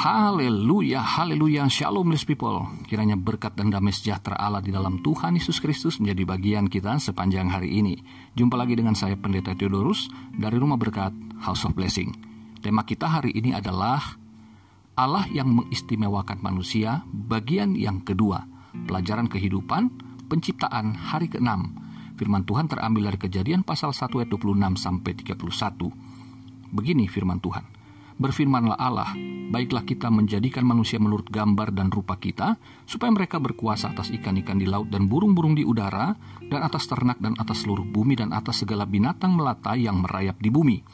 Haleluya, haleluya, shalom blessed people. Kiranya berkat dan damai sejahtera Allah di dalam Tuhan Yesus Kristus menjadi bagian kita sepanjang hari ini. Jumpa lagi dengan saya Pendeta Theodorus dari Rumah Berkat House of Blessing. Tema kita hari ini adalah Allah yang mengistimewakan manusia, bagian yang kedua, pelajaran kehidupan, penciptaan hari ke-6. Firman Tuhan terambil dari kejadian pasal 1 ayat 26 sampai 31. Begini firman Tuhan berfirmanlah Allah, baiklah kita menjadikan manusia menurut gambar dan rupa kita, supaya mereka berkuasa atas ikan-ikan di laut dan burung-burung di udara, dan atas ternak dan atas seluruh bumi dan atas segala binatang melata yang merayap di bumi.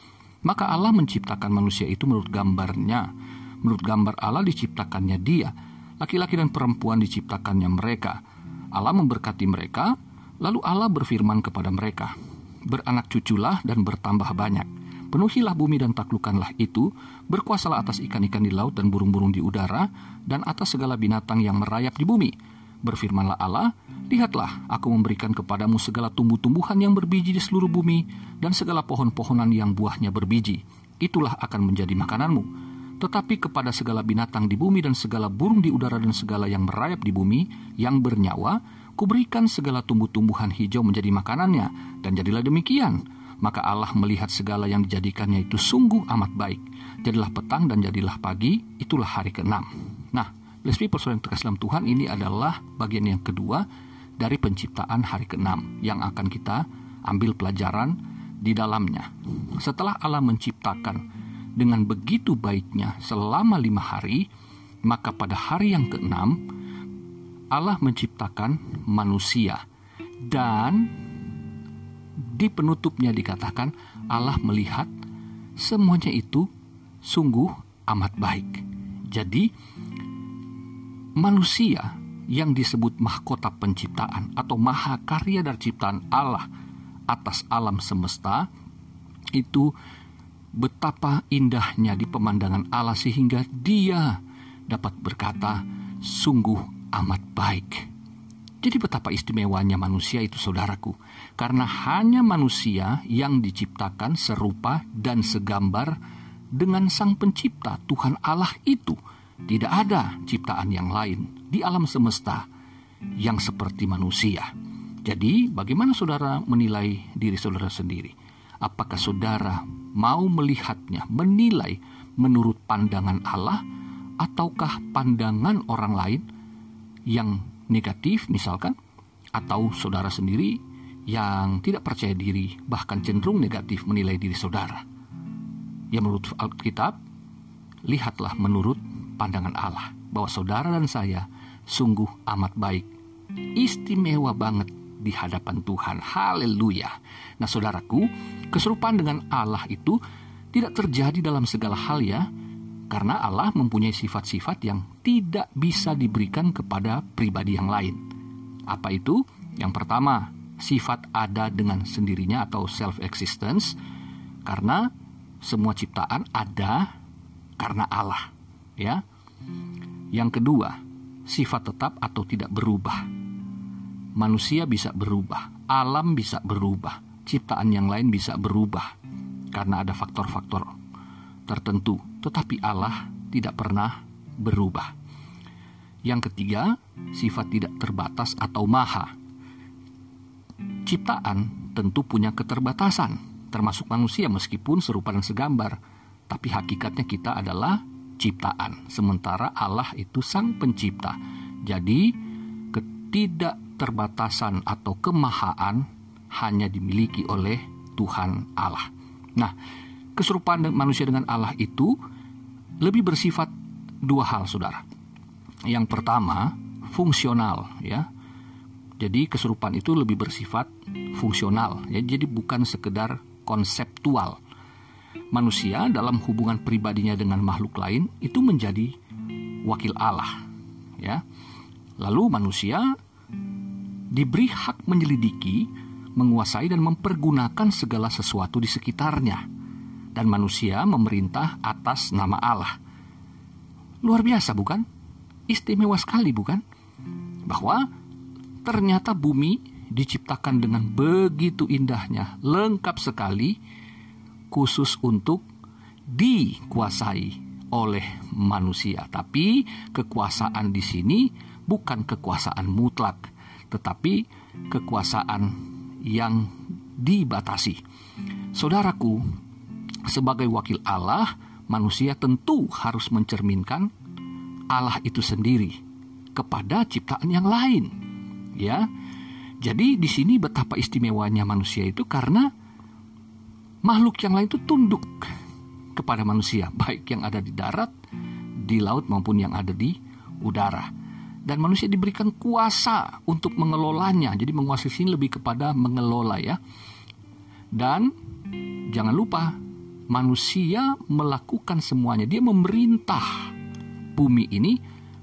Maka Allah menciptakan manusia itu menurut gambarnya. Menurut gambar Allah diciptakannya dia. Laki-laki dan perempuan diciptakannya mereka. Allah memberkati mereka, lalu Allah berfirman kepada mereka, Beranak cuculah dan bertambah banyak Penuhilah bumi dan taklukkanlah itu, berkuasalah atas ikan-ikan di laut dan burung-burung di udara, dan atas segala binatang yang merayap di bumi. Berfirmanlah Allah, lihatlah aku memberikan kepadamu segala tumbuh-tumbuhan yang berbiji di seluruh bumi, dan segala pohon-pohonan yang buahnya berbiji. Itulah akan menjadi makananmu. Tetapi kepada segala binatang di bumi dan segala burung di udara dan segala yang merayap di bumi, yang bernyawa, kuberikan segala tumbuh-tumbuhan hijau menjadi makanannya, dan jadilah demikian maka Allah melihat segala yang dijadikannya itu sungguh amat baik. Jadilah petang dan jadilah pagi, itulah hari ke-6. Nah, blessed people yang terkasih dalam Tuhan, ini adalah bagian yang kedua dari penciptaan hari ke-6 yang akan kita ambil pelajaran di dalamnya. Setelah Allah menciptakan dengan begitu baiknya selama lima hari, maka pada hari yang keenam Allah menciptakan manusia dan di penutupnya dikatakan Allah melihat semuanya itu sungguh amat baik. Jadi manusia yang disebut mahkota penciptaan atau maha karya dari ciptaan Allah atas alam semesta itu betapa indahnya di pemandangan Allah sehingga dia dapat berkata sungguh amat baik. Jadi betapa istimewanya manusia itu saudaraku. Karena hanya manusia yang diciptakan serupa dan segambar dengan sang pencipta Tuhan Allah itu. Tidak ada ciptaan yang lain di alam semesta yang seperti manusia. Jadi bagaimana saudara menilai diri saudara sendiri? Apakah saudara mau melihatnya, menilai menurut pandangan Allah ataukah pandangan orang lain yang negatif misalkan atau saudara sendiri yang tidak percaya diri bahkan cenderung negatif menilai diri saudara. Ya menurut Alkitab, lihatlah menurut pandangan Allah bahwa saudara dan saya sungguh amat baik, istimewa banget di hadapan Tuhan. Haleluya. Nah, saudaraku, keserupaan dengan Allah itu tidak terjadi dalam segala hal ya, karena Allah mempunyai sifat-sifat yang tidak bisa diberikan kepada pribadi yang lain. Apa itu? Yang pertama, sifat ada dengan sendirinya atau self-existence, karena semua ciptaan ada karena Allah. Ya. Yang kedua, sifat tetap atau tidak berubah. Manusia bisa berubah, alam bisa berubah, ciptaan yang lain bisa berubah karena ada faktor-faktor tertentu tetapi Allah tidak pernah berubah. Yang ketiga, sifat tidak terbatas atau maha. Ciptaan tentu punya keterbatasan, termasuk manusia meskipun serupa dan segambar, tapi hakikatnya kita adalah ciptaan, sementara Allah itu sang pencipta. Jadi, ketidakterbatasan atau kemahaan hanya dimiliki oleh Tuhan Allah. Nah, keserupaan manusia dengan Allah itu lebih bersifat dua hal, saudara. Yang pertama, fungsional, ya. Jadi kesurupan itu lebih bersifat fungsional, ya. Jadi bukan sekedar konseptual. Manusia dalam hubungan pribadinya dengan makhluk lain itu menjadi wakil Allah, ya. Lalu manusia diberi hak menyelidiki, menguasai dan mempergunakan segala sesuatu di sekitarnya dan manusia memerintah atas nama Allah. Luar biasa bukan? Istimewa sekali bukan? Bahwa ternyata bumi diciptakan dengan begitu indahnya, lengkap sekali, khusus untuk dikuasai oleh manusia. Tapi kekuasaan di sini bukan kekuasaan mutlak, tetapi kekuasaan yang dibatasi. Saudaraku, sebagai wakil Allah, manusia tentu harus mencerminkan Allah itu sendiri kepada ciptaan yang lain. Ya. Jadi di sini betapa istimewanya manusia itu karena makhluk yang lain itu tunduk kepada manusia, baik yang ada di darat, di laut maupun yang ada di udara. Dan manusia diberikan kuasa untuk mengelolanya. Jadi menguasai sini lebih kepada mengelola ya. Dan jangan lupa manusia melakukan semuanya. Dia memerintah bumi ini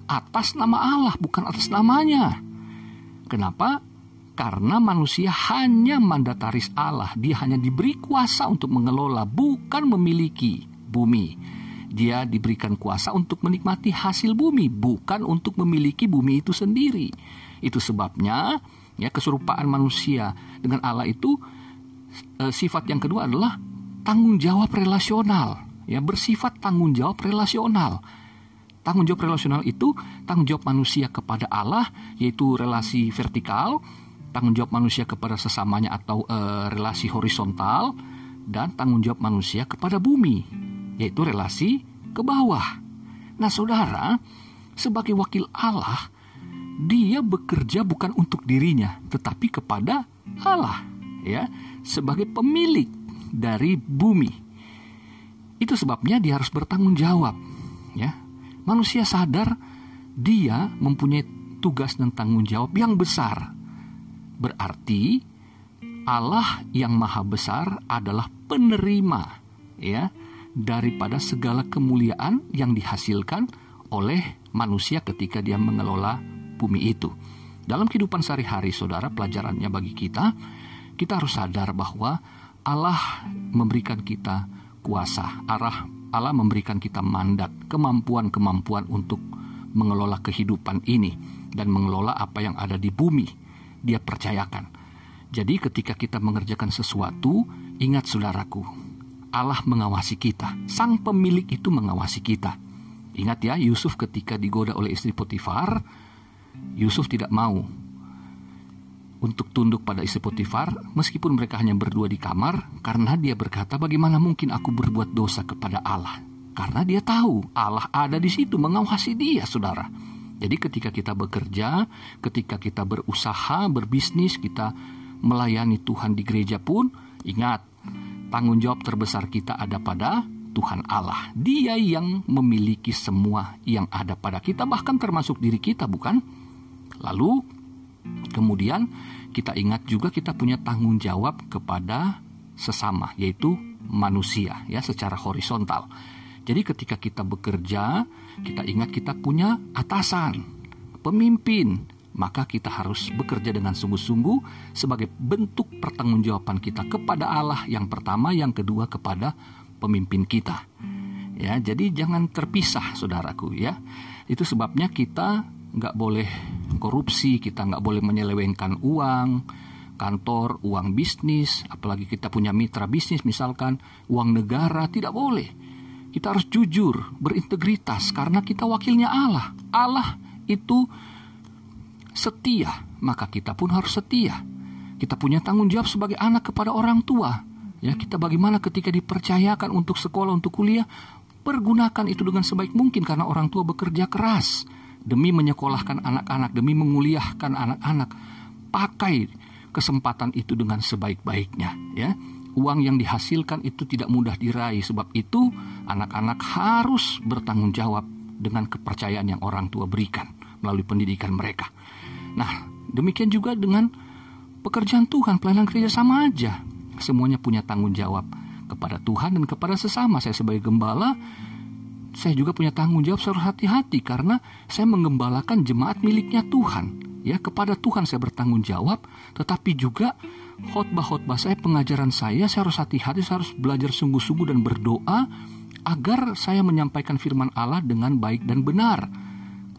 atas nama Allah, bukan atas namanya. Kenapa? Karena manusia hanya mandataris Allah. Dia hanya diberi kuasa untuk mengelola, bukan memiliki bumi. Dia diberikan kuasa untuk menikmati hasil bumi, bukan untuk memiliki bumi itu sendiri. Itu sebabnya ya keserupaan manusia dengan Allah itu e, sifat yang kedua adalah tanggung jawab relasional, ya bersifat tanggung jawab relasional. Tanggung jawab relasional itu tanggung jawab manusia kepada Allah, yaitu relasi vertikal, tanggung jawab manusia kepada sesamanya atau e, relasi horizontal, dan tanggung jawab manusia kepada bumi, yaitu relasi ke bawah. Nah, saudara, sebagai wakil Allah, dia bekerja bukan untuk dirinya, tetapi kepada Allah, ya, sebagai pemilik dari bumi. Itu sebabnya dia harus bertanggung jawab. Ya, manusia sadar dia mempunyai tugas dan tanggung jawab yang besar. Berarti Allah yang maha besar adalah penerima ya daripada segala kemuliaan yang dihasilkan oleh manusia ketika dia mengelola bumi itu. Dalam kehidupan sehari-hari, saudara, pelajarannya bagi kita, kita harus sadar bahwa Allah memberikan kita kuasa, arah Allah memberikan kita mandat, kemampuan-kemampuan untuk mengelola kehidupan ini dan mengelola apa yang ada di bumi. Dia percayakan. Jadi ketika kita mengerjakan sesuatu, ingat saudaraku, Allah mengawasi kita. Sang pemilik itu mengawasi kita. Ingat ya, Yusuf ketika digoda oleh istri Potifar, Yusuf tidak mau untuk tunduk pada istri Potifar meskipun mereka hanya berdua di kamar karena dia berkata bagaimana mungkin aku berbuat dosa kepada Allah? Karena dia tahu Allah ada di situ mengawasi dia saudara. Jadi ketika kita bekerja ketika kita berusaha berbisnis kita melayani Tuhan di gereja pun ingat tanggung jawab terbesar kita ada pada Tuhan Allah. Dia yang memiliki semua yang ada pada kita bahkan termasuk diri kita bukan? Lalu Kemudian kita ingat juga kita punya tanggung jawab kepada sesama yaitu manusia ya secara horizontal. Jadi ketika kita bekerja, kita ingat kita punya atasan, pemimpin, maka kita harus bekerja dengan sungguh-sungguh sebagai bentuk pertanggungjawaban kita kepada Allah yang pertama, yang kedua kepada pemimpin kita. Ya, jadi jangan terpisah saudaraku ya. Itu sebabnya kita nggak boleh korupsi, kita nggak boleh menyelewengkan uang, kantor, uang bisnis, apalagi kita punya mitra bisnis misalkan, uang negara, tidak boleh. Kita harus jujur, berintegritas, karena kita wakilnya Allah. Allah itu setia, maka kita pun harus setia. Kita punya tanggung jawab sebagai anak kepada orang tua. Ya, kita bagaimana ketika dipercayakan untuk sekolah, untuk kuliah, pergunakan itu dengan sebaik mungkin karena orang tua bekerja keras demi menyekolahkan anak-anak, demi menguliahkan anak-anak. Pakai kesempatan itu dengan sebaik-baiknya, ya. Uang yang dihasilkan itu tidak mudah diraih, sebab itu anak-anak harus bertanggung jawab dengan kepercayaan yang orang tua berikan melalui pendidikan mereka. Nah, demikian juga dengan pekerjaan Tuhan, pelayanan gereja sama aja. Semuanya punya tanggung jawab kepada Tuhan dan kepada sesama. Saya sebagai gembala saya juga punya tanggung jawab harus hati-hati karena saya mengembalakan jemaat miliknya Tuhan. Ya, kepada Tuhan saya bertanggung jawab, tetapi juga khotbah-khotbah saya, pengajaran saya, saya harus hati-hati, saya harus belajar sungguh-sungguh dan berdoa agar saya menyampaikan firman Allah dengan baik dan benar.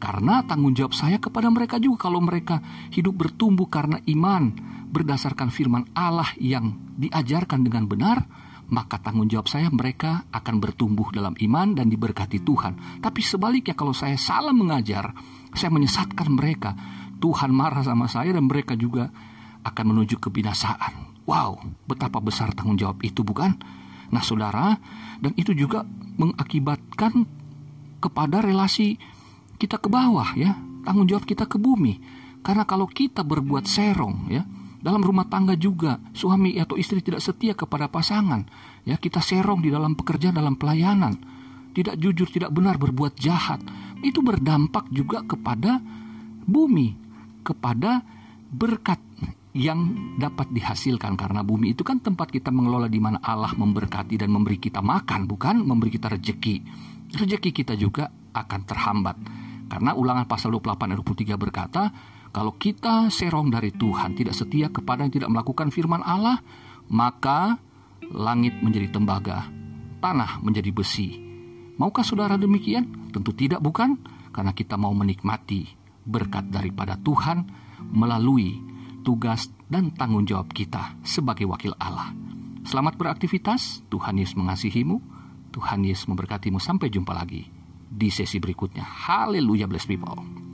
Karena tanggung jawab saya kepada mereka juga kalau mereka hidup bertumbuh karena iman berdasarkan firman Allah yang diajarkan dengan benar, maka tanggung jawab saya mereka akan bertumbuh dalam iman dan diberkati Tuhan. Tapi sebaliknya kalau saya salah mengajar, saya menyesatkan mereka, Tuhan marah sama saya dan mereka juga akan menuju kebinasaan. Wow, betapa besar tanggung jawab itu bukan? Nah saudara, dan itu juga mengakibatkan kepada relasi kita ke bawah ya, tanggung jawab kita ke bumi. Karena kalau kita berbuat serong ya, dalam rumah tangga juga, suami atau istri tidak setia kepada pasangan. Ya, kita serong di dalam pekerjaan, dalam pelayanan. Tidak jujur, tidak benar, berbuat jahat. Itu berdampak juga kepada bumi, kepada berkat yang dapat dihasilkan karena bumi itu kan tempat kita mengelola di mana Allah memberkati dan memberi kita makan, bukan memberi kita rejeki. Rejeki kita juga akan terhambat. Karena ulangan pasal 28 ayat 23 berkata, kalau kita serong dari Tuhan, tidak setia kepada yang tidak melakukan firman Allah, maka langit menjadi tembaga, tanah menjadi besi. Maukah saudara demikian? Tentu tidak, bukan? Karena kita mau menikmati berkat daripada Tuhan melalui tugas dan tanggung jawab kita sebagai wakil Allah. Selamat beraktivitas, Tuhan Yesus mengasihimu, Tuhan Yesus memberkatimu. Sampai jumpa lagi di sesi berikutnya. Haleluya, bless people.